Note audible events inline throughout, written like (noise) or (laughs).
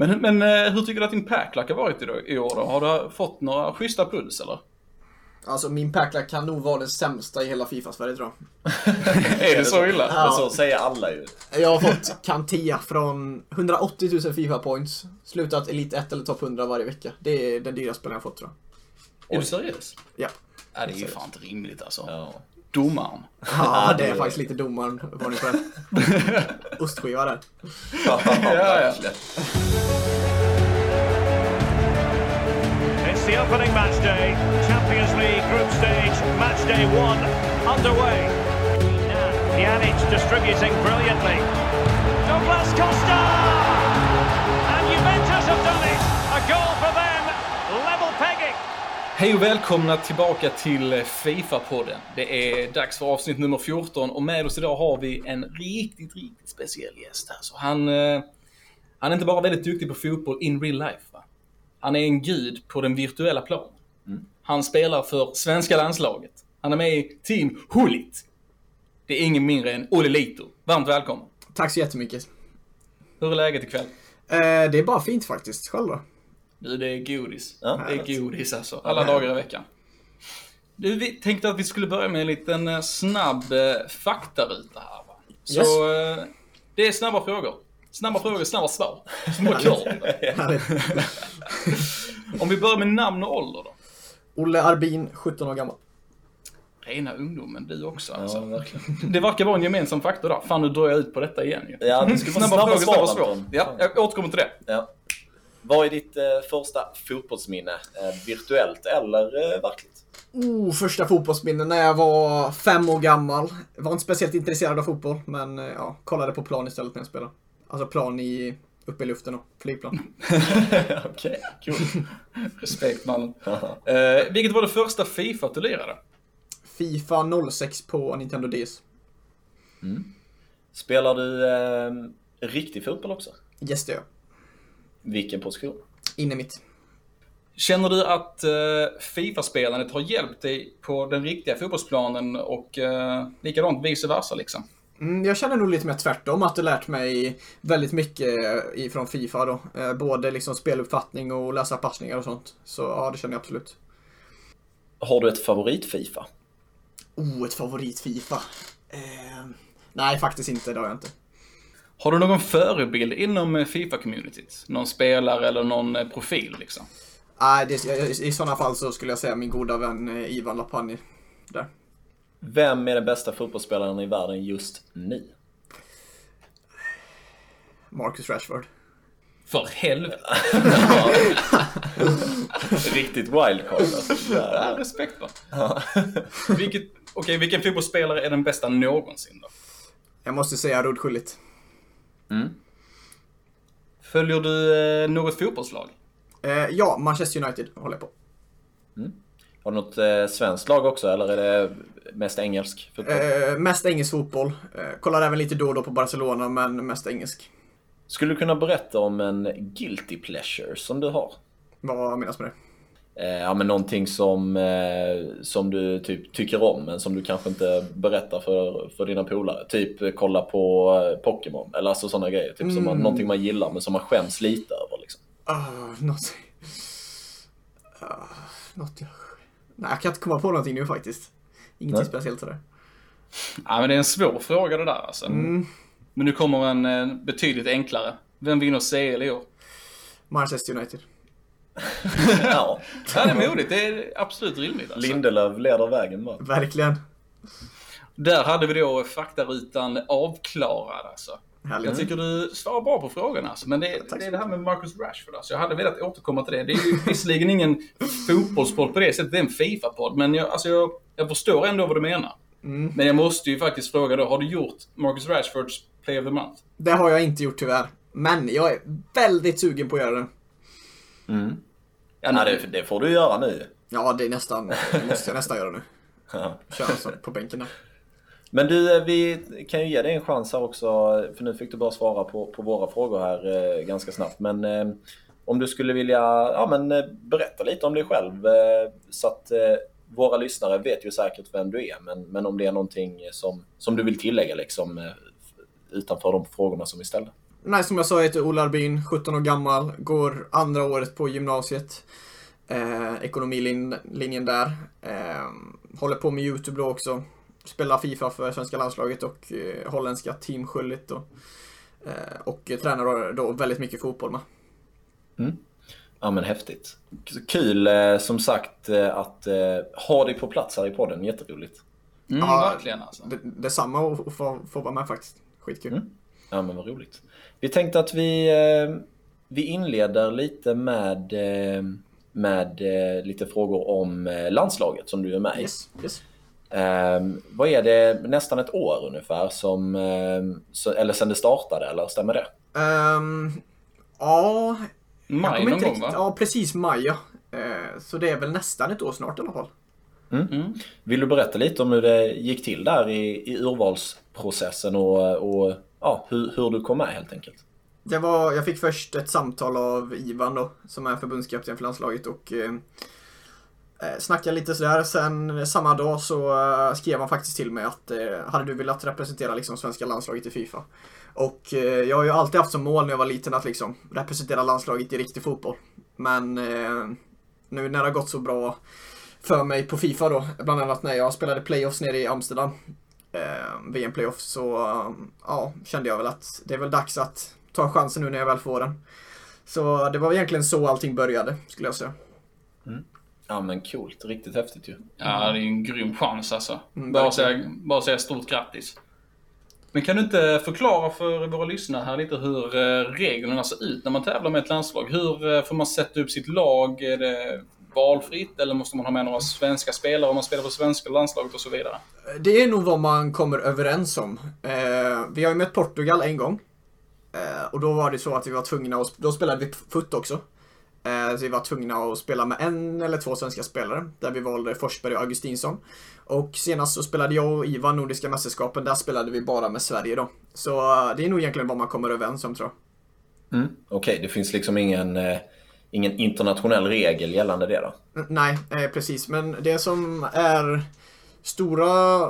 Men, men eh, hur tycker du att din packlack har varit i, i år då? Har du fått några schyssta puls eller? Alltså min packlack kan nog vara den sämsta i hela Fifa-Sverige tror jag. (laughs) är det så illa? Men så säger alla ju. Jag har fått Kantea från 180 000 Fifa points. Slutat Elite 1 eller topp 100 varje vecka. Det är den dyraste spelaren jag fått tror jag. Är du seriös? Ja. Ja, det är ju fan inte rimligt alltså. Ja. Domaren. Ja, det är faktiskt lite domaren var ni själv. (laughs) Ostskiva där. (laughs) Ja, ja. verkligen. It's the opening match day. Champions League group stage, match day one underway. Pjanic distributing brilliantly. Douglas Costa! Hej och välkomna tillbaka till Fifa-podden. Det är dags för avsnitt nummer 14 och med oss idag har vi en riktigt, riktigt speciell gäst här. Så han, eh, han är inte bara väldigt duktig på fotboll in real life. Va? Han är en gud på den virtuella planen. Han spelar för svenska landslaget. Han är med i Team Hulit. Det är ingen mindre än Olle Lito. Varmt välkommen. Tack så jättemycket. Hur är läget ikväll? Eh, det är bara fint faktiskt. Själv då? Du, det är godis. Ja. det är godis alltså. Alla dagar i veckan. Du, vi tänkte att vi skulle börja med en liten eh, snabb eh, faktaruta här va. Så Yes. eh, det är snabba frågor. Snabba frågor, snabba svar. Som klart. Härligt. Om vi börjar med namn och ålder då. Olle Arbin, 17 år gammal. Rena ungdomen, du också Ja, alltså. verkligen. Det verkar vara en gemensam faktor där. Fan, nu drar jag ut på detta igen ju. Ja, du ska få snabba svar, Anton. Ja, jag återkommer till det. Ja. Vad är ditt eh, första fotbollsminne? Eh, virtuellt eller eh, verkligt? Oh, första fotbollsminnen när jag var fem år gammal. Jag var inte speciellt intresserad av fotboll, men eh, ja, kollade på plan istället när jag spelade. Alltså plan i, uppe i luften och flygplan. (laughs) Okej, Cool. Respekt mannen. (laughs) Eh, vilket var det första Fifa du lirade? Fifa 06 på Nintendo DS. Spelar du eh, riktig fotboll också? Yes, det gör jag. Vilken position? Inne mitt. Känner du att eh, Fifa-spelandet har hjälpt dig på den riktiga fotbollsplanen och eh, likadant vice versa liksom? Mm, jag känner nog lite mer tvärtom, att det lärt mig väldigt mycket ifrån Fifa då. Eh, både liksom speluppfattning och läsa passningar och sånt. Så ja, det känner jag absolut. Har du ett favorit-Fifa? Oh, ett favorit-Fifa. Eh, nej, faktiskt inte. Det har jag inte. Har du någon förebild inom eh, Fifa-communityt? Någon spelare eller någon eh, profil liksom? Nej, det, i, i sådana fall så skulle jag säga min goda vän eh, Ivan Lapani. Där. Vem är den bästa fotbollsspelaren i världen just nu? Marcus Rashford. För helvete! (laughs) Riktigt wildcard alltså. Ja, respekt va? Vilket, Okej, vilken fotbollsspelare är den bästa någonsin då? Jag måste säga Rod Schullit. Följer du eh, något fotbollslag? Eh, ja, Manchester United håller jag på. Har du något eh, svenskt lag också eller är det mest engelsk fotboll? Eh, mest engelsk fotboll. Eh, kollar även lite då och då på Barcelona, men mest engelsk. Skulle du kunna berätta om en guilty pleasure som du har? Vad menas med det? Eh, ja men någonting som, eh, som du typ tycker om men som du kanske inte berättar för, för dina polare. Typ kolla på eh, Pokémon eller alltså sådana grejer. Typ som man, någonting man gillar men som man skäms lite över liksom. Uh, något... Uh, något jag... Nej, jag kan inte komma på någonting nu faktiskt. Ingenting Nej. speciellt sådär. Ja, men det är en svår fråga det där alltså. Men nu kommer en betydligt enklare. Vem vinner CL i år? Manchester United. Ja, (laughs) Ja, det är modigt. Det är absolut rimligt alltså. Lindelöf leder vägen bara. Verkligen. Där hade vi då faktarutan avklarad alltså. Härligt. Jag tycker du svarar bra på frågorna alltså. Men det, Tack det är det här med Marcus Rashford alltså. Jag hade velat återkomma till det. Det är ju visserligen ingen fotbollspodd på det sättet. Det är en Fifa-podd. Men jag, alltså jag, jag förstår ändå vad du menar. Men jag måste ju faktiskt fråga då. Har du gjort Marcus Rashfords Play of the Month? Det har jag inte gjort tyvärr. Men jag är väldigt sugen på att göra det. Ja, Ja, det, det får du göra nu. Ja, det är nästan, det måste jag nästan göra nu. (laughs) Ja. Köra så på bänken där. Men du, eh, vi kan ju ge dig en chans här också. För nu fick du bara svara på, på våra frågor här eh, ganska snabbt. Men eh, om du skulle vilja ja, men, eh, berätta lite om dig själv. Eh, så att eh, våra lyssnare vet ju säkert vem du är. Men, men om det är någonting som, som du vill tillägga liksom, utanför de frågorna som vi ställde. Nej, som jag sa, jag heter Ola Arbin, 17 år gammal, går andra året på gymnasiet. Eh, ekonomilinjen där. Eh, håller på med YouTube då också. Spelar Fifa för svenska landslaget och eh, holländska Team Schullit då. Eh, och tränar då väldigt mycket fotboll med. Mm. Ja men häftigt. Kul eh, som sagt eh, att ha dig på plats här i podden, jätteroligt. Mm, ja, verkligen alltså. Det, detsamma att få, få vara med faktiskt. Skitkul. Mm. Ja men vad roligt. Vi tänkte att vi, vi inleder lite med, med lite frågor om landslaget som du är med i. Yes, yes. Um, vad är det, nästan ett år ungefär, som, så, eller sen det startade, eller stämmer det? Um, ja, Maj någon gång va? Ja, precis maj ja. Uh, så det är väl nästan ett år snart i alla fall. Mm. Mm. Vill du berätta lite om hur det gick till där i, i urvalsprocessen och, och ja, hur, hur du kom med helt enkelt? Det var, jag fick först ett samtal av Ivan då, som är förbundskapten för landslaget och eh, eh, snackade lite sådär. Sen samma dag så eh, skrev han faktiskt till mig att eh, hade du velat representera liksom svenska landslaget i Fifa? Och eh, jag har ju alltid haft som mål när jag var liten att liksom representera landslaget i riktig fotboll. Men eh, nu när det har gått så bra för mig på Fifa då, bland annat när jag spelade playoffs nere i Amsterdam, VM-playoffs, så ja, kände jag väl att det är väl dags att ta chansen nu när jag väl får den. Så det var egentligen så allting började, skulle jag säga. Mm. Ja men coolt, riktigt häftigt ju. Ja, det är ju en grym chans alltså. Mm, bara, säga, bara säga stort grattis. Men kan du inte förklara för våra lyssnare här lite hur eh, reglerna ser ut när man tävlar med ett landslag? Hur eh, får man sätta upp sitt lag? Är det valfritt eller måste man ha med några svenska spelare om man spelar för svenska landslaget och så vidare? Det är nog vad man kommer överens om. Eh, vi har ju mött Portugal en gång. och då var det så att vi var tvungna att, då spelade vi FUT också. Eh, så vi var tvungna att spela med en eller två svenska spelare, där vi valde Forsberg och Augustinsson. Och senast så spelade jag och Ivan Nordiska mästerskapen, där spelade vi bara med Sverige då. Så eh, det är nog egentligen vad man kommer överens om tror jag. Mm. Okej, okay, det finns liksom ingen, eh, ingen internationell regel gällande det då? Nej, eh, precis. Men det som är stora eh,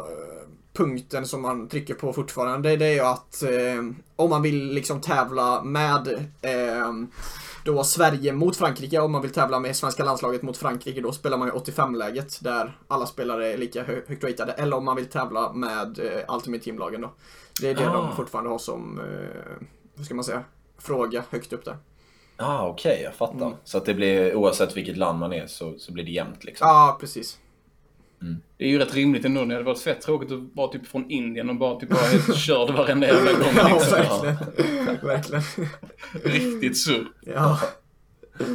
punkten som man trycker på fortfarande, det är ju att eh, om man vill liksom tävla med eh, då Sverige mot Frankrike. Om man vill tävla med svenska landslaget mot Frankrike då spelar man ju 85-läget där alla spelare är lika hö högt ratade. Eller om man vill tävla med eh, Ultimate Team-lagen då. Det är det ah. de fortfarande har som, eh, hur ska man säga, fråga högt upp där. Ah, Okej, okay, jag fattar. Mm. Så att det blir, oavsett vilket land man är så, så blir det jämnt liksom? Ja, ah, precis. Mm. Det är ju rätt rimligt ändå. Det hade varit fett tråkigt att vara typ från Indien och bara typ vara helt (laughs) körd varenda jävla gång. Ja, liksom. verkligen. verkligen. (laughs) Riktigt surr. Ja. (laughs)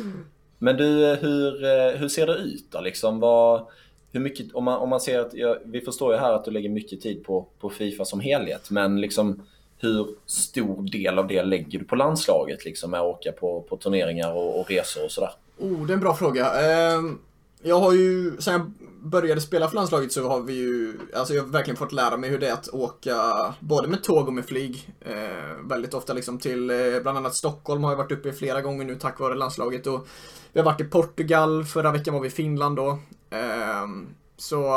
Men du, hur, hur ser det ut då? Liksom, vad, hur mycket, om, man, om man ser att, ja, vi förstår ju här att du lägger mycket tid på, på Fifa som helhet, men liksom hur stor del av det lägger du på landslaget liksom med att åka på, på turneringar och, och resor och sådär? Oh, det är en bra fråga. Ehm, jag har ju, sen jag började spela för landslaget så har vi ju, alltså jag har verkligen fått lära mig hur det är att åka både med tåg och med flyg. Eh, väldigt ofta liksom till, eh, bland annat Stockholm har jag varit uppe i flera gånger nu tack vare landslaget. Och vi har varit i Portugal, förra veckan var vi i Finland då. Eh, så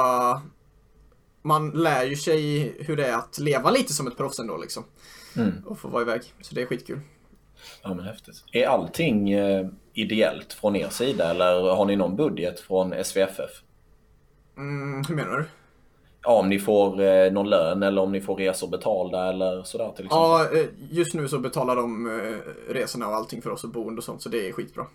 man lär ju sig hur det är att leva lite som ett proffs ändå liksom. Mm. Och få vara iväg. Så det är skitkul. Ja men häftigt. Är allting eh, ideellt från er sida eller har ni någon budget från SVFF? Mm, hur menar du? Ja, om ni får eh, någon lön eller om ni får resor betalda eller sådär till exempel. Ja, eh, just nu så betalar de eh, resorna och allting för oss och boende och sånt så det är skitbra.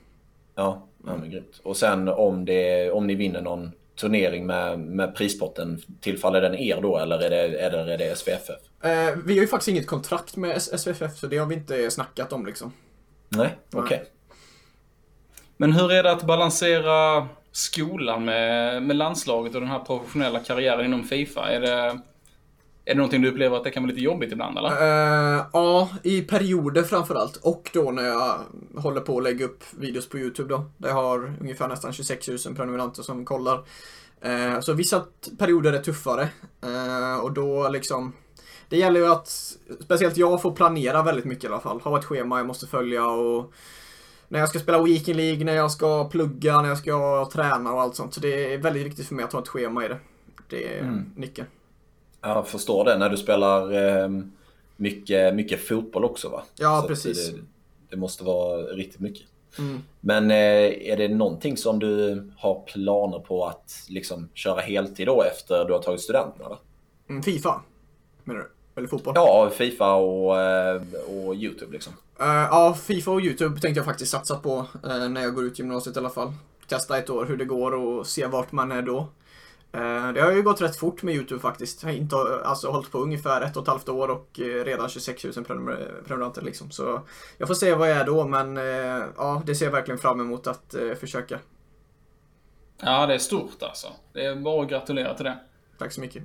Ja, ja men grymt. Och sen om, det, om ni vinner någon turnering med, med prispotten, tillfaller den er då eller är det, eller är det SVFF? Eh, vi har ju faktiskt inget kontrakt med SVFF så det har vi inte snackat om liksom. Nej, okej. Okay. Men hur är det att balansera skolan med, med landslaget och den här professionella karriären inom Fifa? Är det, är det någonting du upplever att det kan vara lite jobbigt ibland eller? Uh, ja, i perioder framförallt. Och då när jag håller på att lägga upp videos på YouTube då. Där jag har ungefär nästan 26 000 prenumeranter som kollar. Uh, så vissa perioder är tuffare. Uh, och då liksom det gäller ju att, speciellt jag får planera väldigt mycket i alla fall. Ha ett schema jag måste följa och när jag ska spela Weekend League, när jag ska plugga, när jag ska träna och allt sånt. Så det är väldigt viktigt för mig att ha ett schema i det. Det är mm. nyckeln. Jag förstår det. När du spelar eh, mycket, mycket fotboll också va? Ja, Så precis. Det, det, måste vara riktigt mycket. Mm. Men eh, är det någonting som du har planer på att liksom köra heltid då efter du har tagit studenten? Eller? Mm, Fifa, menar du? Eller fotboll? Ja, Fifa och, eh, och YouTube liksom. Eh, ja, Fifa och YouTube tänkte jag faktiskt satsa på eh, när jag går ut gymnasiet i alla fall. Testa ett år hur det går och se vart man är då. Eh, det har ju gått rätt fort med YouTube faktiskt. Jag har inte, alltså, hållit på ungefär ett och ett halvt år och redan 26 000 prenumer- prenumeranter liksom. Så jag får se vad jag är då, men ja, det ser jag verkligen fram emot att försöka. Ja, det är stort alltså. Det är bara att gratulera till det. Tack så mycket.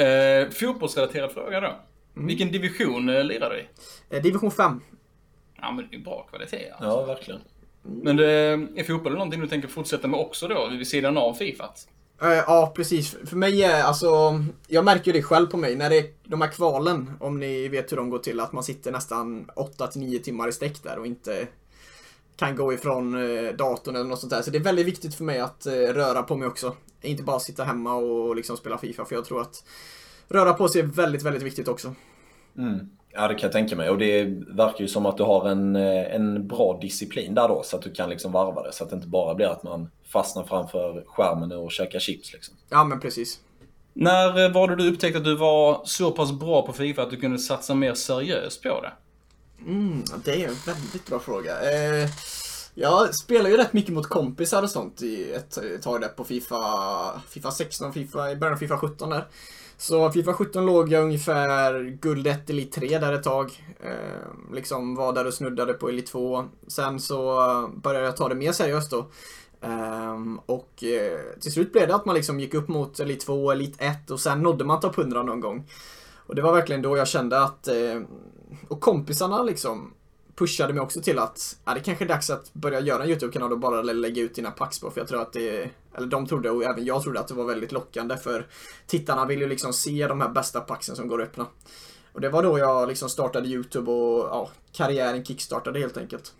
Eh, fotbollsrelaterad fråga då. Vilken division eh, lirar du i? Eh, Division 5. Ja, men det är bra kvalitet alltså. Ja, verkligen. Men det, är fotboll någonting du tänker fortsätta med också då, vid sidan av Fifa? Eh, ja, precis. För mig är alltså, jag märker det själv på mig när det är de här kvalen, om ni vet hur de går till, att man sitter nästan 8-9 timmar i sträck där och inte kan gå ifrån eh, datorn eller något sånt där. Så det är väldigt viktigt för mig att eh, röra på mig också. Inte bara sitta hemma och liksom spela FIFA, för jag tror att röra på sig är väldigt, väldigt viktigt också. Mm. Ja, det kan jag tänka mig. Och det verkar ju som att du har en, eh, en bra disciplin där då, så att du kan liksom varva det. Så att det inte bara blir att man fastnar framför skärmen och käkar chips liksom. Ja, men precis. När eh, var det du upptäckte att du var så pass bra på Fifa att du kunde satsa mer seriöst på det? Mm, det är en väldigt bra fråga. Eh, jag spelar ju rätt mycket mot kompisar och sånt i ett, ett tag där på Fifa, Fifa 16, Fifa, i början av Fifa 17 där. Så Fifa 17 låg jag ungefär guld 1, Elit 3 där ett tag. Eh, liksom var där och snuddade på Elit 2. Sen så började jag ta det mer seriöst då. Ehm, och eh, till slut blev det att man liksom gick upp mot Elit 2, Elit 1 och sen nådde man topp 100 någon gång. Och det var verkligen då jag kände att, eh, och kompisarna liksom pushade mig också till att, ja det kanske är dags att börja göra en YouTube-kanal och bara lägga ut dina packs på. För jag tror att det, eller de trodde och även jag trodde att det var väldigt lockande för tittarna vill ju liksom se de här bästa packsen som går att öppna. Och det var då jag liksom startade YouTube och ja, karriären kickstartade helt enkelt.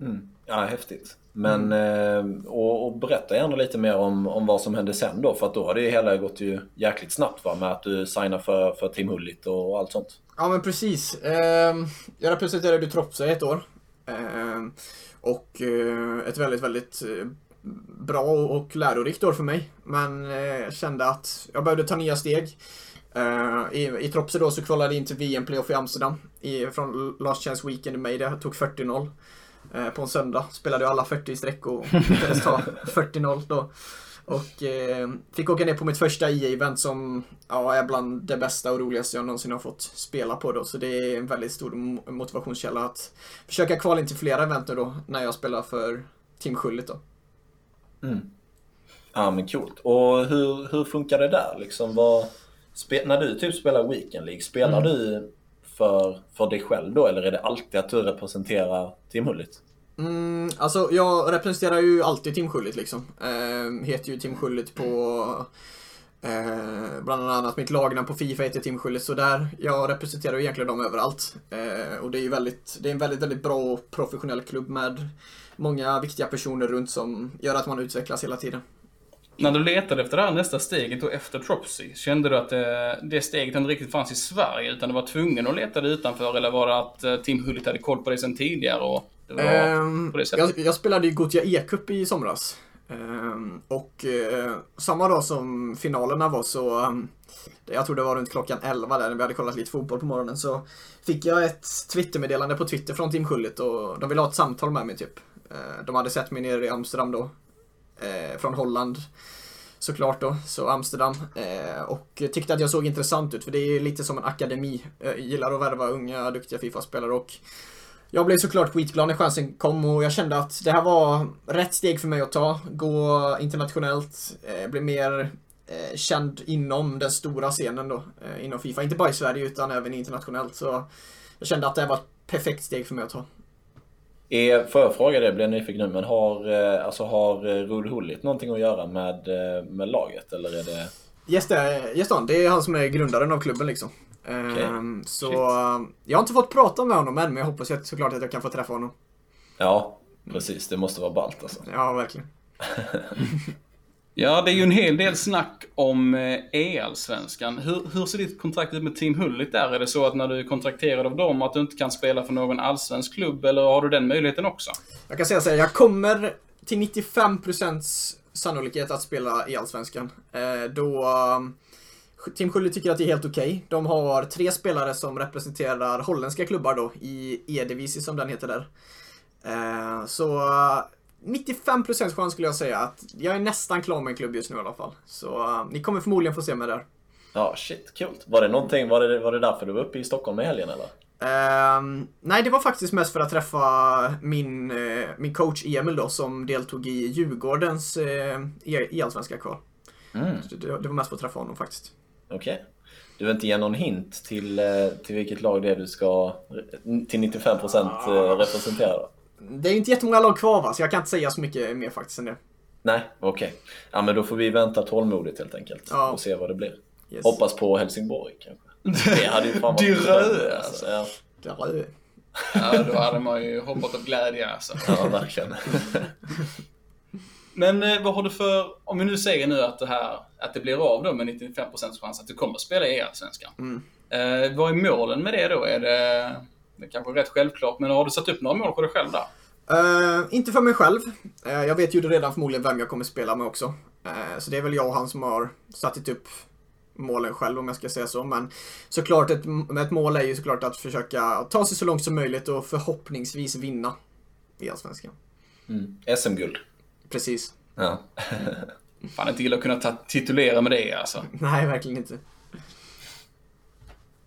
Mm. Ja, häftigt. Men, eh, och, och berätta gärna lite mer om, om vad som hände sen då, för att då har det ju hela gått ju jäkligt snabbt va, med att du signar för, för Team Hullit och allt sånt. Ja men precis. Ehm, jag representerade Tropsa i ett år. Ehm, och eh, ett väldigt, väldigt eh, bra och lärorikt år för mig. Men jag kände att jag behövde ta nya steg. Eh, I, I Tropsa då så kvalade jag in till VM-playoff i Amsterdam i, från Last Chance Weekend i mig. Det tog 40-0 eh, på en söndag. Spelade jag alla 40 i sträck och (laughs) lyckades ta 40-0 då. Och eh, fick åka ner på mitt första EA-event som ja, är bland det bästa och roligaste jag någonsin har fått spela på då. Så det är en väldigt stor mo- motivationskälla att försöka kvala in till flera event nu då när jag spelar för Team Schullit då. Ja men coolt. Och hur, hur funkar det där liksom? Vad, när du typ spelar Weekend League, spelar du för, för dig själv då eller är det alltid att du representerar Team Hullit? Mm, alltså jag representerar ju alltid Team Schullit liksom. Eh, heter ju Team Schullit på eh, bland annat mitt lagnamn på Fifa heter Team Schullit så där. Jag representerar ju egentligen dem överallt. Eh, och det är ju väldigt, det är en väldigt, väldigt bra och professionell klubb med många viktiga personer runt som gör att man utvecklas hela tiden. När du letade efter det här nästa steget och efter Tropsy, kände du att det, det steget inte riktigt fanns i Sverige utan du var tvungen att leta det utanför eller var det att eh, Team Hullit hade koll på dig sedan tidigare och det var Ehm, på det sättet? jag, jag spelade ju Gothia E-cup i somras. Ehm, och eh, samma dag som finalerna var så, um, jag tror det var runt klockan 11 där när vi hade kollat lite fotboll på morgonen, så fick jag ett Twittermeddelande på Twitter från Team Schullit och de ville ha ett samtal med mig typ. Eh, de hade sett mig nere i Amsterdam då, eh, Eh, från Holland såklart då, så Amsterdam. Eh, och tyckte att jag såg intressant ut för det är lite som en akademi. Jag gillar att värva unga, duktiga Fifa-spelare och jag blev såklart skitglad när chansen kom och jag kände att det här var rätt steg för mig att ta. Gå internationellt, eh, bli mer eh, känd inom den stora scenen då, eh, inom Fifa. Inte bara i Sverige utan även internationellt. Så jag kände att det här var ett perfekt steg för mig att ta. Är, får jag fråga det, blir jag nyfiken nu, men har, eh, alltså, har eh, Rud Hullit någonting att göra med, eh, med laget eller är det... Yes, det, yes Dan, det är han som är grundaren av klubben liksom. Ehm, så Shit. jag har inte fått prata med honom än men jag hoppas att, såklart att jag kan få träffa honom. Ja, precis. Det måste vara ballt alltså. Ja, verkligen. (laughs) Ja, det är ju en hel del snack om eh, e EL-svenskan. Hur, hur ser ditt kontrakt ut med Team Hullit där? Är det så att när du är kontrakterad av dem att du inte kan spela för någon allsvensk klubb eller har du den möjligheten också? Jag kan säga så här, jag kommer till 95% sannolikhet att spela e i Allsvenskan. Eh, då eh, Team Schulli tycker att det är helt okej. Okay. De har tre spelare som representerar holländska klubbar då i E-divisi som den heter där. Eh, så 95% chans skulle jag säga att jag är nästan klar med en klubb just nu i alla fall. Så uh, ni kommer förmodligen få se mig där. Ja, shit, coolt. Var det någonting, var det, var det därför du var uppe i Stockholm i helgen eller? Uh, nej, det var faktiskt mest för att träffa min, uh, min coach Emil då som deltog i Djurgårdens uh, i Allsvenska kval. Mm. Det, det, var mest för att träffa honom faktiskt. Okej. Okay. Du vill inte ge någon hint till, eh, till vilket lag det är du ska till 95% representera då? Det är inte jättemånga lag kvar va, så jag kan inte säga så mycket mer faktiskt än det. Nej, okej. Okay. Ja men då får vi vänta tålmodigt helt enkelt ja. och se vad det blir. Yes. Hoppas på Helsingborg kanske. Det hade ju fan varit (laughs) röd alltså. Ja. Det röd. Ja, då hade man ju hoppat av glädje alltså. Ja, verkligen. Men eh, vad har du för, om vi nu säger nu att det här, att det blir av då med 95% chans att du kommer att spela i Allsvenskan. Mm. Eh, vad är målen med det då? Är det det är kanske rätt självklart, men har du satt upp några mål för dig själv där? Uh, inte för mig själv. Uh, jag vet ju redan förmodligen vem jag kommer spela med också. Uh, så det är väl jag och han som har satt upp målen själv om jag ska säga så. Men såklart, ett, ett mål är ju såklart att försöka ta sig så långt som möjligt och förhoppningsvis vinna i Allsvenskan. Mm. SM-guld. Precis. Ja. Fan inte illa att kunna titulera med det alltså. Nej, verkligen inte.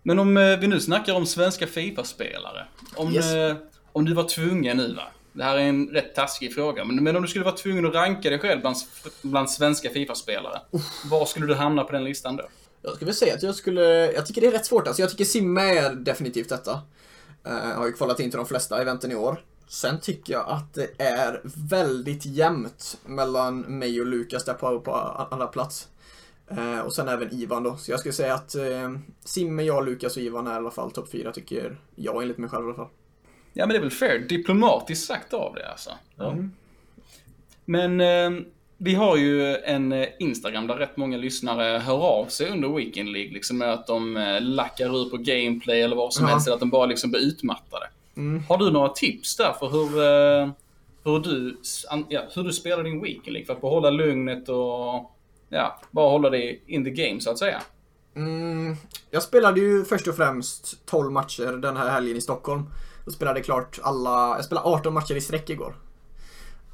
Men om eh, vi nu snackar om svenska Fifa-spelare. Om, yes. Eh, om du var tvungen nu va. Det här är en rätt taskig fråga. Men, men om du skulle vara tvungen att ranka dig själv bland, bland svenska Fifa-spelare. Var skulle du hamna på den listan då? Jag skulle väl säga att jag skulle... Jag tycker det är rätt svårt. Alltså jag tycker Simme är definitivt detta. Uh, har ju kvalat in till de flesta eventen i år. Sen tycker jag att det är väldigt jämnt mellan mig och Lukas där på, på andra plats. Eh, och sen även Ivan då. Så jag skulle säga att eh, Simme, jag, Lukas och Ivan är i alla fall topp fyra tycker jag enligt mig själv i alla fall. Ja men det är väl fair diplomatiskt sagt av det alltså. Ja. Mm. Men eh, vi har ju en eh, Instagram där rätt många lyssnare hör av sig under Weekend League. Liksom med att de eh, lackar ur på gameplay eller vad som ja. helst. Eller att de bara liksom blir utmattade. Mm. Har du några tips där för hur, eh, hur, du, ja, hur du spelar din Weekend League? För att behålla lugnet och ja, bara hålla dig in the game så att säga. Mm, jag spelade ju först och främst 12 matcher den här helgen i Stockholm. Och spelade klart alla, jag spelade 18 matcher i sträck igår.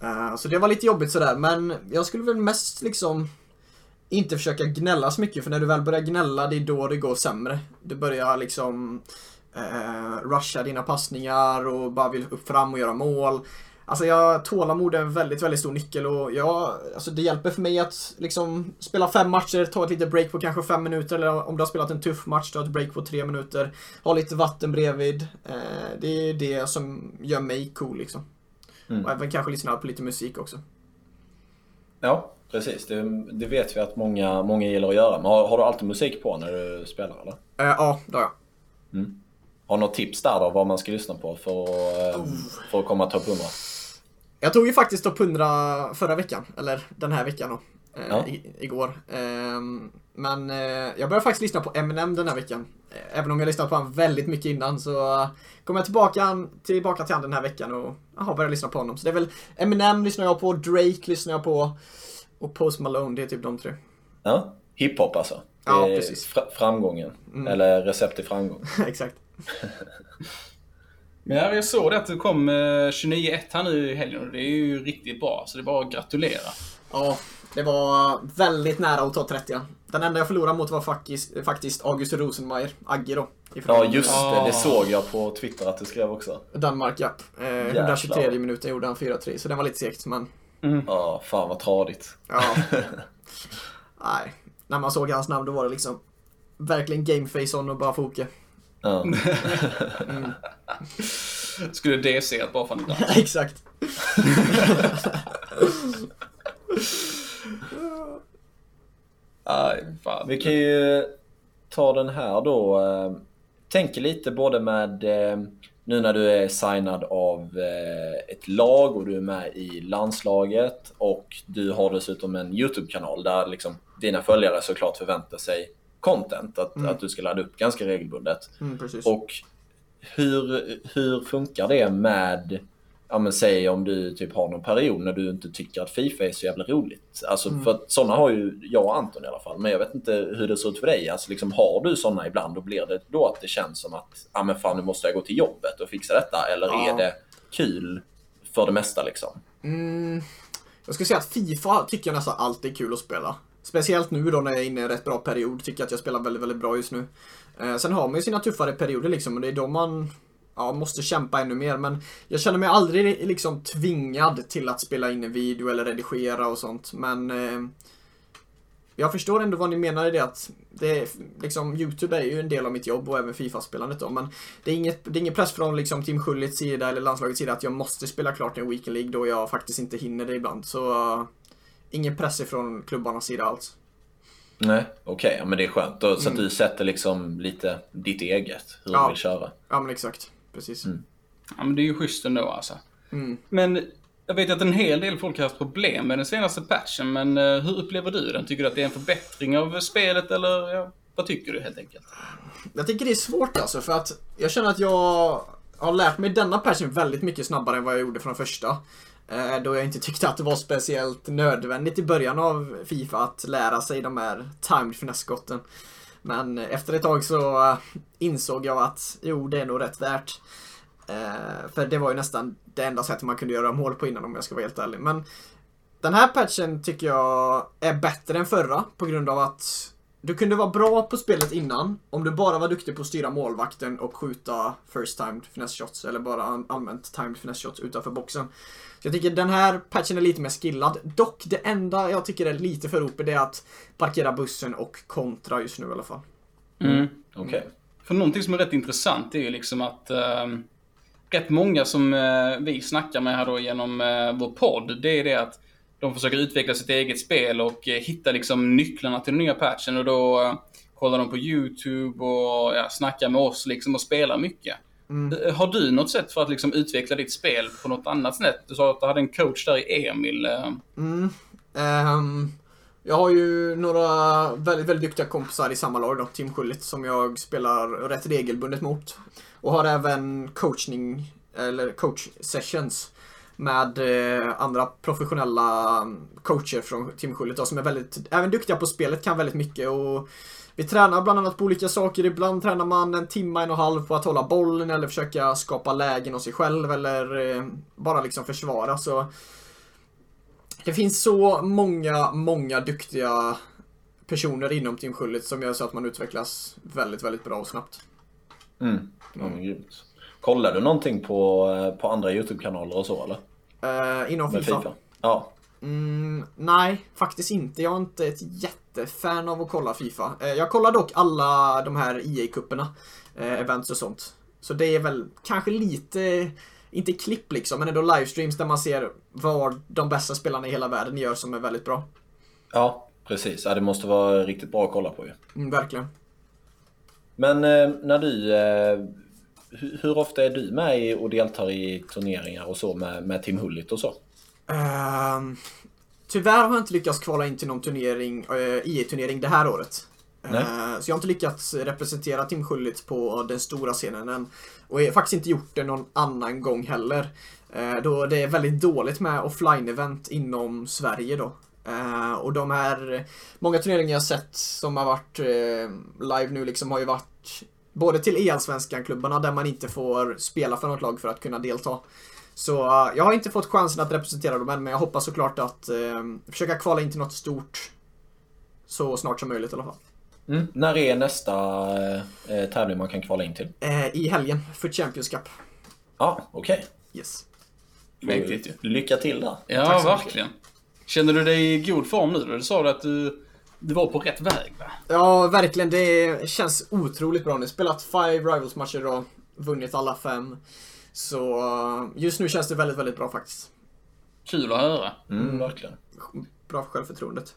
Uh, så det var lite jobbigt sådär, men jag skulle väl mest liksom inte försöka gnälla så mycket, för när du väl börjar gnälla, det är då det går sämre. Du börjar liksom uh, rusha dina passningar och bara vill upp fram och göra mål. Alltså jag, tålamod är en väldigt, väldigt stor nyckel och jag, alltså det hjälper för mig att liksom spela fem matcher, ta ett litet break på kanske fem minuter eller om du har spelat en tuff match, ta ett break på tre minuter. Ha lite vatten bredvid. Eh, det är det som gör mig cool liksom. Mm. Och även kanske lyssna på lite musik också. Ja, precis. Det, det, vet vi att många, många gillar att göra. Men har, har du alltid musik på när du spelar eller? Eh, ja, det har jag. Mm. Har du något tips där då, vad man ska lyssna på för, oh. för att komma topp 100? Jag tog ju faktiskt topp 100 förra veckan, eller den här veckan då. Eh, ja. igår. Ehm, men eh, jag började faktiskt lyssna på Eminem den här veckan. Eh, även om jag lyssnat på honom väldigt mycket innan så kom jag tillbaka, tillbaka till honom den här veckan och aha, började lyssna på honom. Så det är väl Eminem lyssnar jag på, Drake lyssnar jag på och Post Malone, det är typ de tre. Ja, hiphop alltså. Ja, precis. Fr framgången. Mm. Eller recept till framgång. (laughs) Exakt. (laughs) Men jag såg det att du kom 29-1 här nu i helgen och det är ju riktigt bra. Så det är bara att gratulera. Ja, det var väldigt nära att ta 30. Den enda jag förlorade mot var faktiskt, faktiskt August Rosenmeier, Agge då. Ja just det, det såg jag på Twitter att du skrev också. Danmark ja. Eh, 123 minuten gjorde han 4-3, så den var lite segt men... Mm. Ja, fan vad tradigt. Ja. (laughs) Nej, när man såg hans namn då var det liksom verkligen gameface on och bara foka. Ja. mm. (laughs) Skulle DC bara för att (laughs) Exakt. Aj, fan. Vi kan ju ta den här då. Tänker lite både med... nu när du är signad av eh, ett lag och du är med i landslaget och du har dessutom en YouTube-kanal där liksom dina följare såklart förväntar sig content, att, att du ska ladda upp ganska regelbundet. Mm. Och hur, hur funkar det med, ja men säg om du typ har någon period när du inte tycker att Fifa är så jävla roligt. Alltså för att sådana har ju jag och Anton i alla fall, men jag vet inte hur det ser ut för dig. Alltså liksom har du sådana ibland och blir det då att det känns som att, ja men fan nu måste jag gå till jobbet och fixa detta, eller Ja. är det kul för det mesta liksom? Mm, jag ska säga att Fifa tycker jag nästan alltid är kul att spela. Speciellt nu då när jag är inne i en rätt bra period. Tycker jag att jag spelar väldigt, väldigt bra just nu. Eh, sen har man ju sina tuffare perioder liksom och det är då man ja, måste kämpa ännu mer. Men jag känner mig aldrig liksom tvingad till att spela in en video eller redigera och sånt. Men eh, jag förstår ändå vad ni menar i det att det är, liksom, Youtube är ju en del av mitt jobb och även Fifa-spelandet då. Men det är, inget, det är ingen press från liksom, Team Schullits sida eller landslagets sida att jag måste spela klart en Weekend League då jag faktiskt inte hinner det ibland. Så ingen press ifrån klubbarnas sida alls. Nej, okej, ja, men det är skönt. Då, Så att du sätter liksom lite ditt eget, hur Ja. du vill köra. Ja men exakt. Precis. Ja, men det är ju schysst ändå alltså. Mm. Men jag vet att en hel del folk har haft problem med den senaste patchen, men eh, hur upplever du den? Tycker du att det är en förbättring av spelet eller ja, vad tycker du helt enkelt? Jag tycker det är svårt alltså för att jag känner att jag har lärt mig denna patchen väldigt mycket snabbare än vad jag gjorde från första. Eh, då jag inte tyckte att det var speciellt nödvändigt i början av Fifa att lära sig de här timed finesse-skotten. Men efter ett tag så eh, insåg jag att jo, det är nog rätt värt. Eh, för det var ju nästan det enda sättet man kunde göra mål på innan om jag ska vara helt ärlig. Men den här patchen tycker jag är bättre än förra på grund av att du kunde vara bra på spelet innan om du bara var duktig på att styra målvakten och skjuta first timed finesse shots eller bara all- allmänt timed finesse shots utanför boxen. Så jag tycker den här patchen är lite mer skillad. Dock det enda jag tycker är lite för OP det är att parkera bussen och kontra just nu i alla fall. Mm. Okej. För någonting som är rätt intressant är ju liksom att eh, rätt många som eh, vi snackar med här då genom eh, vår podd, det är det att de försöker utveckla sitt eget spel och eh, hitta liksom nycklarna till den nya patchen och då eh, kollar de på YouTube och ja, snackar med oss liksom och spelar mycket. Eh, Har du något sätt för att liksom utveckla ditt spel på något annat sätt? Du sa att du hade en coach där i Emil. Mm. Ehm, jag har ju några väldigt, väldigt duktiga kompisar i samma lag då, Team Schullit, som jag spelar rätt regelbundet mot. Och har även coachning, eller coach sessions med eh, andra professionella coacher från då, som är väldigt, även duktiga på spelet, kan väldigt mycket och vi tränar bland annat på olika saker. Ibland tränar man en timme, en och en halv på att hålla bollen eller försöka skapa lägen hos sig själv eller eh, bara liksom försvara. Så det finns så många, många duktiga personer inom Team Schullit som gör så att man utvecklas väldigt, väldigt bra och snabbt. Mm. Men grymt. Kollar du någonting på, eh, på andra YouTube-kanaler och så eller? Eh, inom FIFA? FIFA? Ja. Mm, nej, faktiskt inte. Jag är inte ett jättefan av att kolla FIFA. Eh, jag kollar dock alla de här EA-kupperna, eh, events och sånt. Så det är väl kanske lite, inte klipp liksom, men ändå livestreams där man ser vad de bästa spelarna i hela världen gör som är väldigt bra. Ja, precis. Ja, det måste vara riktigt bra att kolla på ju. Mm, verkligen. Men när du... Eh, hur, hur ofta är du med i och deltar i turneringar och så med, med Team Hullit och så? Ehm, tyvärr har jag inte lyckats kvala in till någon turnering, uh, IE-turnering det här året. Nej. Eh, så jag har inte lyckats representera Tim Schullit på den stora scenen än. Och jag har faktiskt inte gjort det någon annan gång heller. Eh, då det är väldigt dåligt med offline-event inom Sverige då. Eh, och de här, många turneringar jag sett som har varit eh, live nu liksom har ju varit både till E-allsvenskan-klubbarna där man inte får spela för något lag för att kunna delta. Så eh, jag har inte fått chansen att representera dem än, men jag hoppas såklart att eh, försöka kvala in till något stort så snart som möjligt i alla fall. Mm. När är nästa eh, tävling man kan kvala in till? Eh, I helgen för Champions Cup. Ja, okej. Yes. Mäktigt ju. Lycka till där. Ja, så mycket. verkligen. Känner du dig i god form nu då? Du sa du att du, du var på rätt väg va? Ja, verkligen. Det känns otroligt bra nu. Spelat five Rivals-matcher och vunnit alla fem. Så eh, just nu känns det väldigt, väldigt bra faktiskt. Kul att höra. Mm, verkligen. Bra för självförtroendet.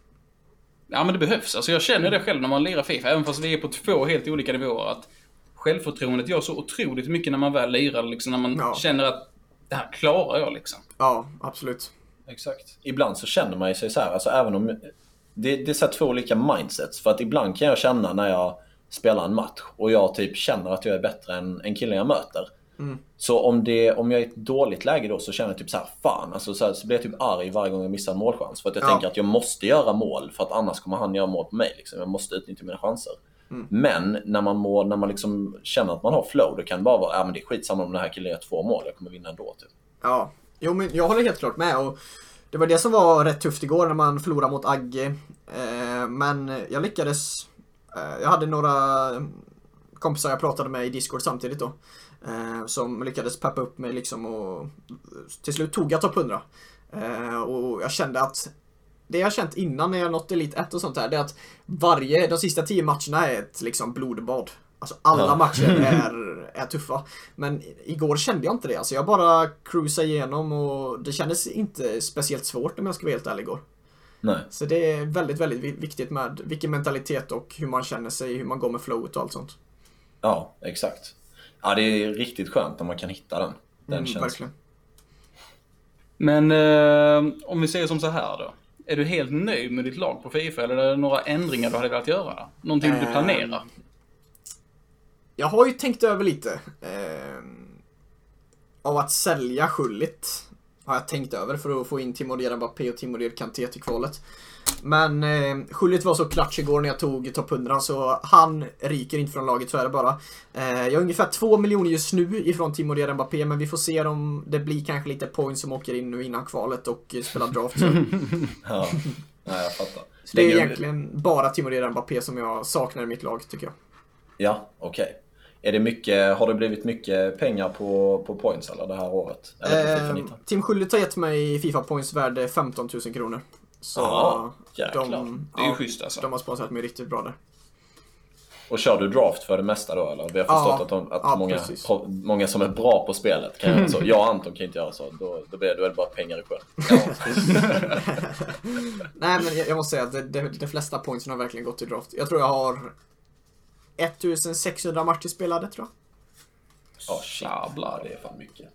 Ja men det behövs. Alltså jag känner det själv när man lirar Fifa, även fast vi är på två helt olika nivåer. Att självförtroendet gör så otroligt mycket när man väl lirar, liksom när man Ja. känner att det här klarar jag liksom. Ja, absolut. Exakt. Ibland så känner man ju sig så här, alltså även om... Det, det är så två olika mindsets. För att ibland kan jag känna när jag spelar en match och jag typ känner att jag är bättre än, än killen jag möter. Så om, det, om jag är i ett dåligt läge då så känner jag typ så här, fan. Alltså så, här, så blir jag typ arg varje gång jag missar en målchans. För att jag Ja. tänker att jag måste göra mål för att annars kommer han göra mål på mig. Liksom. Jag måste utnyttja mina chanser. Men när man, må, när man liksom känner att man har flow, då kan det bara vara, ja men det är skitsamma om den här killen gör två mål, jag kommer vinna ändå. Typ. Ja, jo men jag håller helt klart med. Och det var det som var rätt tufft igår när man förlorade mot Agge. Eh, men jag lyckades. Eh, jag hade några kompisar jag pratade med i Discord samtidigt då. Eh, som lyckades peppa upp mig liksom och till slut tog jag topp 100. Och jag kände att det jag känt innan när jag nått Elite 1 och sånt här, det är att varje, de sista 10 matcherna är ett liksom blodbad. Alltså alla Ja. matcher (laughs) är, är tuffa. Men igår kände jag inte det. Alltså jag bara cruisade igenom och det kändes inte speciellt svårt om jag ska vara helt ärlig igår. Nej. Så det är väldigt, väldigt vi- viktigt med vilken mentalitet och hur man känner sig, hur man går med flowet och allt sånt. Ja, exakt. Ja, det är riktigt skönt om man kan hitta den. Den Mm, känslan. verkligen. Men eh, om vi säger som så här då. Är du helt nöjd med ditt lag på Fifa eller är det några ändringar du hade velat göra? Någonting du Ehm, planerar? Jag har ju tänkt över lite. Eh, av att sälja Schullit. Har jag tänkt över för att få in Timoder Mbappé och Timoder Kanté till kvalet. Men eh, Schullit var så klatsch igår när jag tog topp 100 så han ryker inte från laget, så är det bara. Eh, jag har ungefär 2 miljoner just nu ifrån Timoder Mbappé men vi får se om det blir kanske lite points som åker in nu innan kvalet och spelar draft. (laughs) Ja. ja, jag fattar. Det är egentligen bara Timoder Mbappé som jag saknar i mitt lag tycker jag. Ja, okej. Är det mycket, har det blivit mycket pengar på, på points eller det här året? Eller Eh, 19? Tim Schullit har gett mig Fifa Points värde 15 000 kronor. Så jäklar. de, Det är ju ja, schysst alltså. de har sponsrat mig riktigt bra där. Och kör du draft för det mesta då eller? Vi har förstått Ja, att, de, att ja, många, pro- många som är bra på spelet kan göra så. (laughs) Jag och Anton kan inte göra så. Då, då, blir det, då är det bara pengar i sjön. (laughs) Nej men jag, jag måste säga att det, de flesta pointsen har verkligen gått till draft. Jag tror jag har 1600 matcher spelade tror jag. Ja, shit. Jävlar. Det är fan mycket.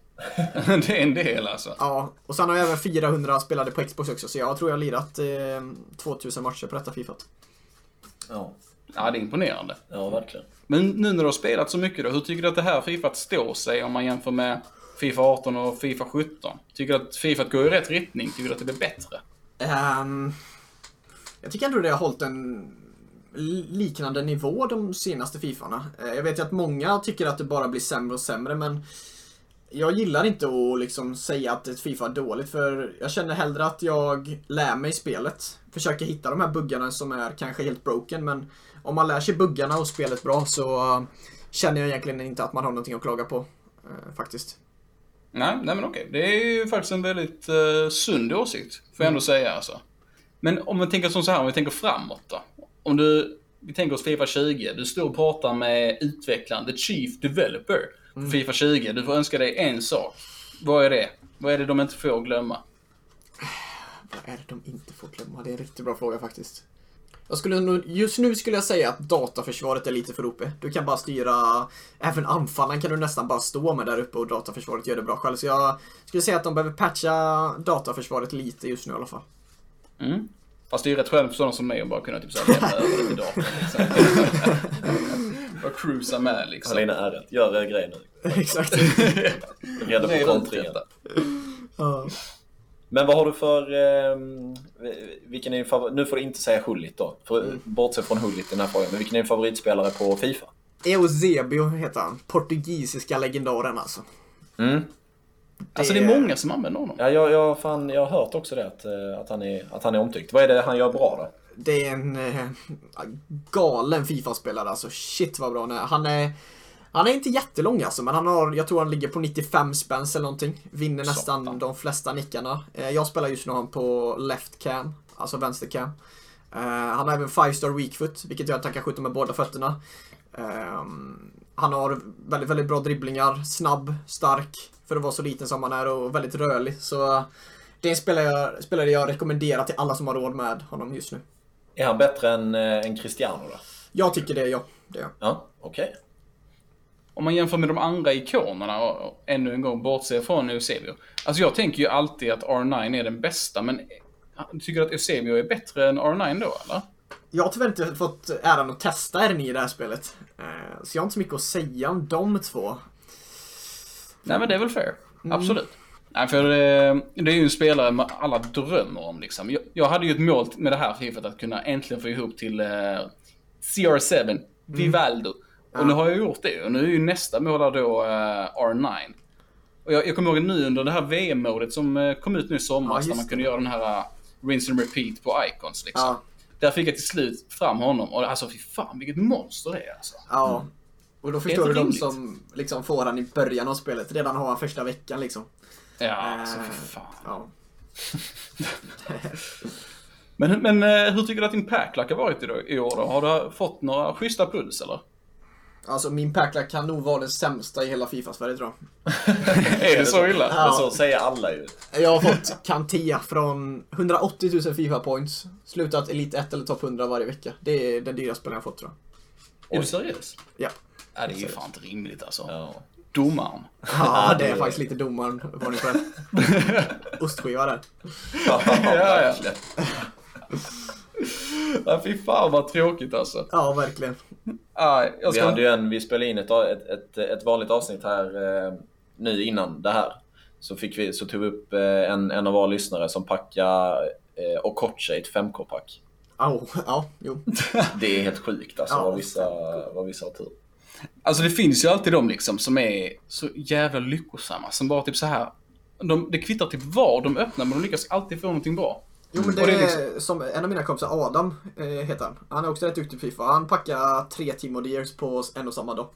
(laughs) det är en del alltså. Ja, och sen har jag även 400 spelade på Xbox också så jag tror jag har lirat eh, 2000 matcher på detta Fifa. Ja, Ja, det är imponerande. ja verkligen. Men nu när du har spelat så mycket då, hur tycker du att det här Fifa står sig om man jämför med Fifa 18 och Fifa 17? Tycker du att Fifa går i rätt riktning? Tycker du att det blir bättre? Ehm, jag tycker ändå det har hållit en liknande nivå de senaste Fifarna. Eh, jag vet ju att många tycker att det bara blir sämre och sämre men jag gillar inte att liksom säga att ett Fifa är dåligt för jag känner hellre att jag lär mig spelet. Försöker hitta de här buggarna som är kanske helt broken men om man lär sig buggarna och spelet bra så eh, känner jag egentligen inte att man har någonting att klaga på. eh, faktiskt. Nej, nej men okej. Det är ju faktiskt en väldigt uh, sund åsikt, får jag ändå säga alltså. Men om vi tänker som så här, om vi tänker framåt då. Om du, vi tänker oss Fifa 20, du står och pratar med utvecklaren, the chief developer för Fifa 20. Du får önska dig en sak. Vad är det? Vad är det de inte får glömma? Vad är det de inte får glömma? Det är en riktigt bra fråga faktiskt. Jag skulle nog, just nu skulle jag säga att dataförsvaret är lite för uppe. Du kan bara styra, även anfallaren kan du nästan bara stå med där uppe och dataförsvaret gör det bra själv. Så jag skulle säga att de behöver patcha dataförsvaret lite just nu i alla fall. Mm. Fast det är ju rätt skönt för sådana som mig att bara kunna typ såhär lämna (laughs) över det till datorn liksom. (laughs) Bara cruisa med liksom. Halina är rätt. Gör er grej nu. (laughs) Exakt. Redo för kontringen. Ja. Men vad har du för... Eh, vilken är din favorit? Nu får du inte säga Hullit då. För, Mm. Bortse från Hullit i den här frågan. Men vilken är din favoritspelare på Fifa? Eusebio heter han. Portugisiska legendaren alltså. Mm. Alltså det är många som använder honom. Ja, jag, jag, fan, jag har hört också det, att, eh, att, han är, att han är omtyckt. Vad är det han gör bra då? Det är en eh, galen Fifa-spelare alltså. Shit vad bra han är. Han är han är inte jättelång alltså, men han har, jag tror han ligger på 95 spänns eller någonting. Vinner nästan Satan. de flesta nickarna. Eh, jag spelar just nu honom på left cam, alltså vänster cam. Eh, han har även 5 star weak foot, vilket gör att han kan skjuta med båda fötterna. Ehm, han har väldigt, väldigt bra dribblingar, snabb, stark för att vara så liten som han är och väldigt rörlig. Så det är en spelare jag, spelare jag rekommenderar till alla som har råd med honom just nu. Är han bättre än, eh, än Cristiano då? Jag tycker det, ja. Det är. Ja, okej. om man jämför med de andra ikonerna och, och ännu en gång bortser från Eusebio. Alltså jag tänker ju alltid att R9 är den bästa, men tycker du att Eusebio är bättre än R9 då, eller? Jag har tyvärr inte fått äran att testa R9 i det här spelet. Eh, Så jag har inte så mycket att säga om de två. Nej men det är väl fair. Absolut. Nej för eh, det är ju en spelare man alla drömmer om liksom. Jag, jag hade ju ett mål med det här Fifat att kunna äntligen få ihop till eh, CR7, Vivaldo. Och nu har jag gjort det och nu är ju nästa mål då eh, R9. Och jag, jag kommer ihåg nu under det här VM-modet som kom ut nu i Ja, somras just där man det. kunde göra den här uh, rinse and repeat på icons liksom. Ja. Där fick jag till slut fram honom och alltså fy fan vilket monster det är alltså. Ja. Och då förstår du de rimligt. som liksom får han i början av spelet. Redan har han första veckan liksom. Ja, alltså Eh, fy fan. Ja. (laughs) Men, men eh, hur tycker du att din packlack har varit i år då? Har du fått några schyssta puls eller? Alltså min packlack kan nog vara den sämsta i hela Fifa-Sverige tror jag. (laughs) är det så illa? Ja. Men så säger alla ju. Jag har fått Kantea från 180 000 Fifa points. Slutat Elite 1 eller topp 100 varje vecka. Det är den dyraste spelaren jag fått tror jag. Är du seriös? Ja. Ja, det är ju fan inte rimligt alltså. Ja. Domaren. Ja, det är faktiskt lite domaren. Var ni på det? (laughs) Ostskiva där. ja, ja. (laughs) Ja, fy fan vad tråkigt alltså. Ja, verkligen. Ja, jag Vi ska... hade ju en, vi spelade in ett, ett, ett, ett vanligt avsnitt här eh, nu innan det här. Så, fick vi, så tog vi upp eh, en, en av våra lyssnare som packade eh, Okocha i ett 5K-pack. Au, ja, jo. (laughs) Det är helt sjukt alltså Ja, vad, vissa, vad vissa har tur. Alltså det finns ju alltid de liksom som är så jävla lyckosamma. Som bara typ så här. De, det kvittar typ vad de öppnar men de lyckas alltid få någonting bra. Jo men det, det är är som en av mina kompisar, Adam eh, heter han. Han är också rätt duktig på Fifa. Han packar tre Team Deers på en och samma dag.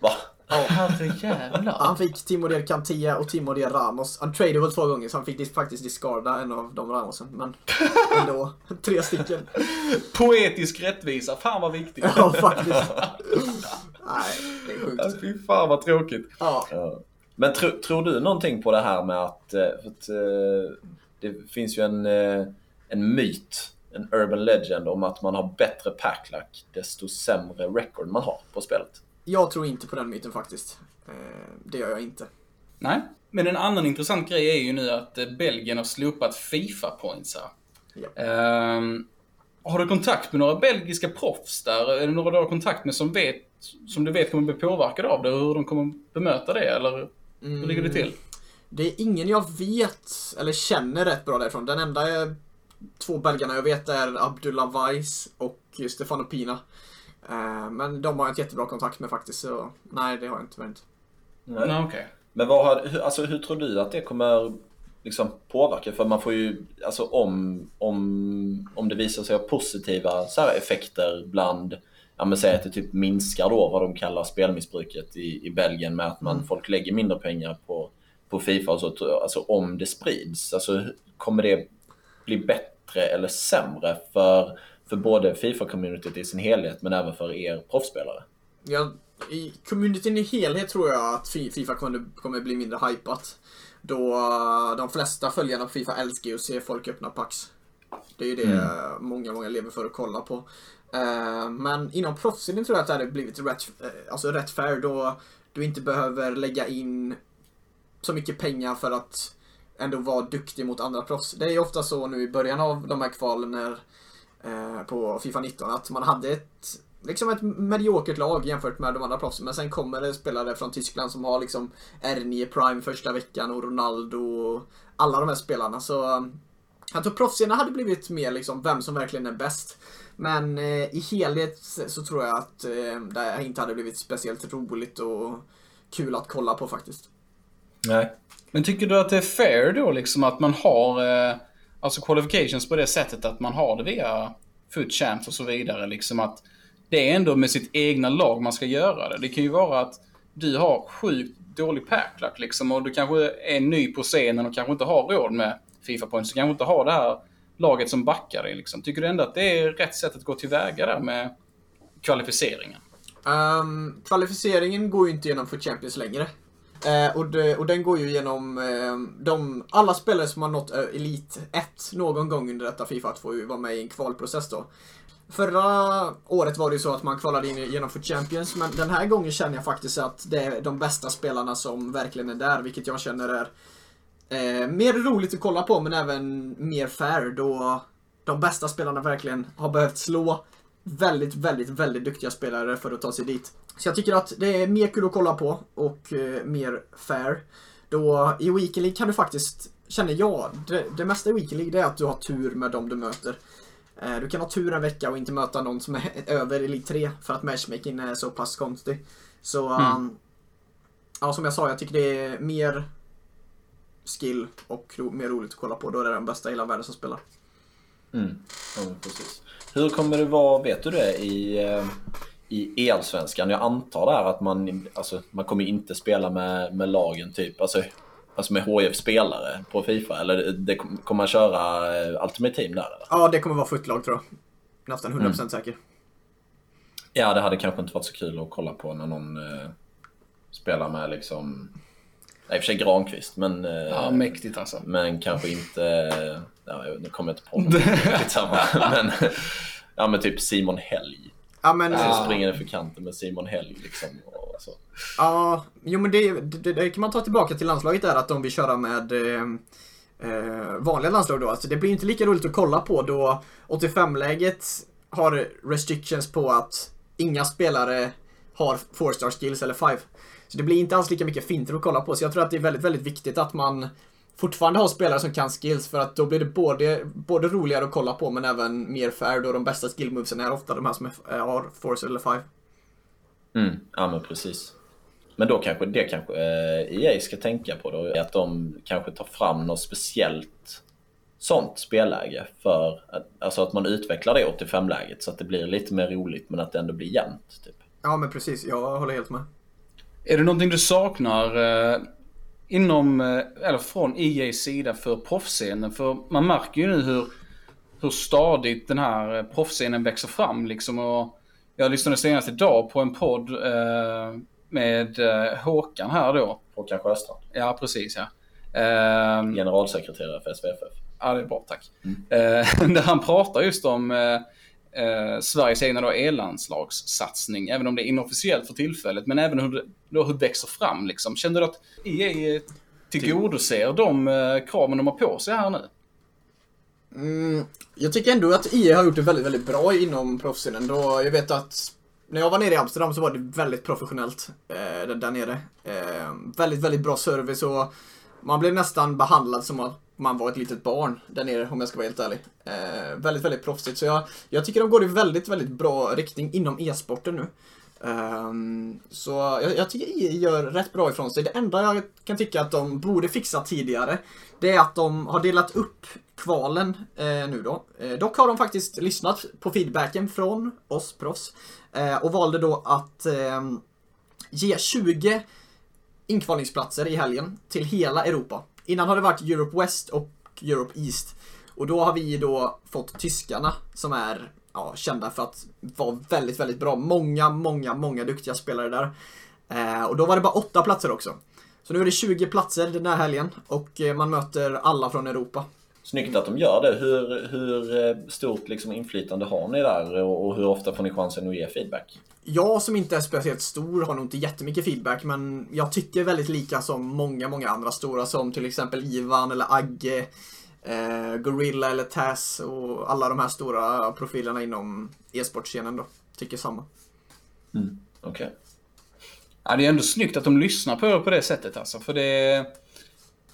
Va? Herrejävlar. Han fick Timo Deer Cantia och Timo Deer Ramos. Han tradade väl två gånger så han fick faktiskt discarda en av de Ramosen. Men (laughs) ändå, tre stycken. Poetisk rättvisa. Fan vad viktigt. Ja, faktiskt. Nej, det är Ja, sjukt. Fy fan vad tråkigt. Ja. Ja. Men tro, tror du någonting på det här med att, eh, att eh, det finns ju en, eh, en myt, en urban legend om att man har bättre packlack desto sämre record man har på spelet. Jag tror inte på den myten faktiskt. Eh, Det gör jag inte. Nej. Men en annan intressant grej är ju nu att eh, Belgien har slopat Fifa-points här. Ja. Ehm, har du kontakt med några belgiska proffs där? Är det några du har kontakt med som, vet, som du vet kommer bli påverkade av det? Hur de kommer bemöta det? Eller hur ligger det till? Det är ingen jag vet, eller känner rätt bra därifrån. Den enda eh, två belgarna jag vet är Abdullah Weiss och Stefano Pina. Eh, Men de har jag inte jättebra kontakt med faktiskt, så nej det har jag inte. Nej. Nej, okej. Men vad har, hur, alltså, hur tror du att det kommer liksom, påverka? För man får ju, alltså om, om, om det visar sig ha positiva så här, effekter bland, ja men säg att det typ minskar då vad de kallar spelmissbruket i, i Belgien med att man, folk lägger mindre pengar på, på Fifa och så. Alltså om det sprids, alltså kommer det bli bättre eller sämre för, för både Fifa-communityt i sin helhet men även för er proffsspelare? Ja, I communityn i helhet tror jag att Fi- Fifa kommer, bli mindre hypat. Då eh, de flesta följarna på Fifa älskar ju att se folk öppna packs. Det är ju det eh, många, många lever för att kolla på. Eh, Men inom proffsidan tror jag att det hade blivit rätt, eh, alltså rätt fair då du inte behöver lägga in så mycket pengar för att ändå vara duktig mot andra proffs. Det är ju ofta så nu i början av de här kvalen när, eh, på Fifa 19 att man hade ett liksom ett mediokert lag jämfört med de andra proffsen. Men sen kommer det spelare från Tyskland som har liksom R9 Prime första veckan och Ronaldo och alla de här spelarna. Så eh, jag tror proffsen hade blivit mer liksom vem som verkligen är bäst. Men eh, i helhet så tror jag att eh, det inte hade blivit speciellt roligt och kul att kolla på faktiskt. Nej. Men tycker du att det är fair då liksom att man har eh, alltså qualifications på det sättet att man har det via foot champs och så vidare liksom att det är ändå med sitt egna lag man ska göra det. Det kan ju vara att du har sjukt dålig packlack liksom och du kanske är ny på scenen och kanske inte har råd med FIFA points. Du kanske inte har det här laget som backar dig liksom. Tycker du ändå att det är rätt sätt att gå tillväga där med kvalificeringen? Ehm, kvalificeringen går ju inte genom för Champions längre. Eh, och, det, och den går ju genom eh, de, alla spelare som har nått eh, Elit 1 någon gång under detta Fifa får ju vara med i en kvalprocess då. Förra året var det ju så att man kvalade in genom för Champions, men den här gången känner jag faktiskt att det är de bästa spelarna som verkligen är där, vilket jag känner är eh, mer roligt att kolla på, men även mer fair då de bästa spelarna verkligen har behövt slå väldigt, väldigt, väldigt duktiga spelare för att ta sig dit. Så jag tycker att det är mer kul att kolla på och eh, mer fair. Då i Weekend League kan du faktiskt, känner jag, det, det mesta i Weekend League det är att du har tur med dem du möter. Eh, du kan ha tur en vecka och inte möta någon som är (laughs) över Elite 3 för att matchmaking är så pass konstig. Så, Mm. um, ja som jag sa, jag tycker det är mer skill och ro, mer roligt att kolla på. Då är det den bästa i hela världen som spelar. Mm. Ja, precis. Hur kommer det vara, vet du det, i, eh, i Elsvenskan? Jag antar där att man, alltså, man kommer inte spela med, med lagen typ, alltså, alltså med HF-spelare på Fifa. Eller det, kommer man köra eh, Ultimate Team där eller? Ja, det kommer vara footlag tror jag. Nästan 100% säker. Ja, det hade kanske inte varit så kul att kolla på när någon eh, spelar med liksom... Nej, i och för sig Granqvist, men... Eh, Ja, mäktigt alltså. Men kanske inte... Ja, nu kommer jag inte på något. (laughs) Men, ja, men typ Simon Helg. Ja, men... Ja. springer för kanten med Simon Helg liksom. Och så. Ja, jo men det, det, det kan man ta tillbaka till landslaget där att de vill köra med eh, eh, vanliga landslag då. Alltså det blir inte lika roligt att kolla på då 85-läget har restrictions på att inga spelare har 4-star skills eller 5. Så det blir inte alls lika mycket finter att kolla på. Så jag tror att det är väldigt, väldigt viktigt att man fortfarande har spelare som kan skills för att då blir det både, både roligare att kolla på men även mer fair då de bästa skillmovesen är ofta de här som är, har 4 eller 5. Mm, ja men precis. Men då kanske det kanske eh, EA ska tänka på då, att de kanske tar fram något speciellt sånt spelläge för att, alltså att man utvecklar det 85-läget så att det blir lite mer roligt men att det ändå blir jämnt. Typ. Ja men precis, jag håller helt med. Är det någonting du saknar eh, inom, eh, eller från EA's sida för proffsscenen? För man märker ju nu hur, hur stadigt den här eh, proffsscenen växer fram liksom. Och jag lyssnade senast idag på en podd eh, med eh, Håkan här då. Håkan Sjöstrand, Ja, precis ja. Eh, generalsekreterare för SVFF. Ja, det är bra, tack. Eh, (laughs) där han pratar just om eh, Sveriges egna då e-landslagssatsning, även om det är inofficiellt för tillfället, men även hur det, då, hur det växer fram. Liksom. Känner du att EA tillgodoser de eh, kraven de har på sig här nu? Mm, jag tycker ändå att EA har gjort det väldigt, väldigt bra inom proffsen Då jag vet att när jag var nere i Amsterdam så var det väldigt professionellt eh, där- där nere. Eh, väldigt, väldigt bra service och man blev nästan behandlad som att man var ett litet barn där nere om jag ska vara helt ärlig. Eh, väldigt, väldigt proffsigt. Så jag, jag tycker de går i väldigt, väldigt bra riktning inom e-sporten nu. Um, så jag, jag tycker EA gör rätt bra ifrån sig. Det enda jag kan tycka att de borde fixa tidigare, det är att de har delat upp kvalen eh, nu då. Eh, dock har de faktiskt lyssnat på feedbacken från oss proffs eh, och valde då att eh, ge 20 inkvalningsplatser i helgen till hela Europa. Innan har det varit Europe West och Europe East. Och då har vi då fått tyskarna som är ja, kända för att vara väldigt, väldigt bra. Många, många, många duktiga spelare där. Eh, och då var det bara åtta platser också. Så nu är det 20 platser den här helgen och eh, man möter alla från Europa. Snyggt att de gör det. Hur, hur eh, stort liksom inflytande har ni där och, och hur ofta får ni chansen att ge feedback? Jag som inte är speciellt stor har nog inte jättemycket feedback men jag tycker väldigt lika som många, många andra stora som till exempel Ivan eller Agge, eh, Gorilla eller Taz och alla de här stora profilerna inom e-sportscenen då. Tycker samma. Okej. Ja, det är ändå snyggt att de lyssnar på det på det sättet alltså. För det,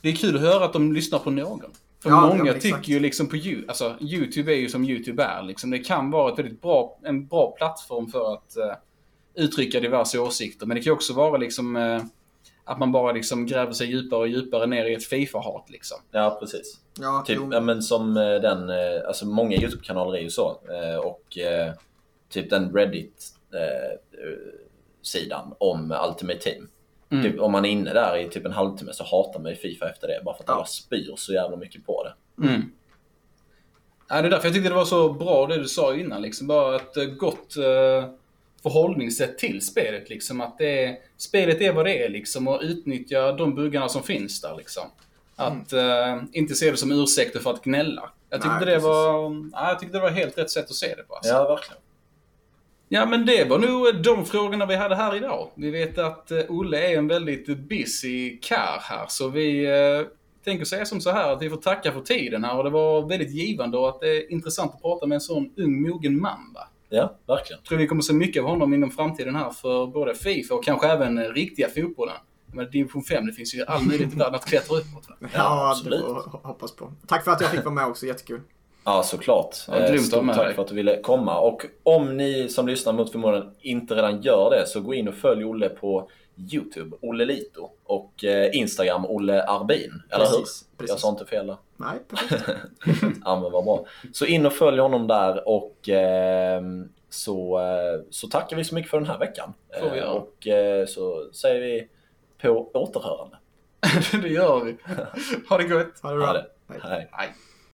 det är kul att höra att de lyssnar på någon. För Ja, ja, många exakt. tycker ju liksom på YouTube, alltså YouTube är ju som YouTube är liksom. Det kan vara ett väldigt bra, en bra plattform för att eh, uttrycka diverse åsikter. Men det kan ju också vara liksom eh, att man bara liksom gräver sig djupare och djupare ner i ett Fifa-hat liksom. Ja, preris. Ja, Typ, ja, men som eh, den, alltså många YouTube-kanaler är ju så. Och typ den Reddit-sidan om Ultimate Team. Mm. Typ, om man är inne där i typ en halvtimme så hatar man ju Fifa efter det. Bara för att Ja. alla spyr så jävla mycket på det. Mm. Ja, det är därför jag tyckte det var så bra det du sa innan. Liksom bara ett eh, gott, eh, förhållningssätt till spelet. Liksom. Att det är, spelet är vad det är liksom och utnyttja de buggarna som finns där. Liksom. Att eh, inte se det som ursäkter för att gnälla. Jag tyckte, Nej, det, precis. var, ja, jag tyckte det var helt rätt sätt att se det på. Alltså. Ja, verkligen. Ja, men det var nog de frågorna vi hade här idag. Vi vet att eh, Olle är en väldigt busy kar här, så vi eh, tänker säga som så här att vi får tacka för tiden här och det var väldigt givande och att det är intressant att prata med en sån ung, mogen man. Va? Ja, verkligen. Jag tror vi kommer se mycket av honom inom framtiden här för både Fifa och kanske även eh, riktiga fotbollen. Men division 5, det finns ju all möjlighet i världen att klättra uppåt. Va? Ja, absolut. det hoppas på. Tack för att jag fick vara med också, jättekul. Ja, såklart. Ja, Eh, grymt ha Stort med tack dig. för att du ville komma. Och om ni som lyssnar mot förmodan inte redan gör det så gå in och följ Olle på YouTube, Olle Lito. Och eh, Instagram, Olle Arbin. Eller Precis, hur? precis. Jag sa inte fel där. Nej, (laughs) perfekt. Ja, men vad bra. Så in och följ honom där och ehm, så, eh, så tackar vi så mycket för den här veckan. Får vi Eh, göra. och eh, så säger vi på återhörande. (laughs) det gör vi. Ha det gott. Ha det bra. Ha det. Hej. Hej.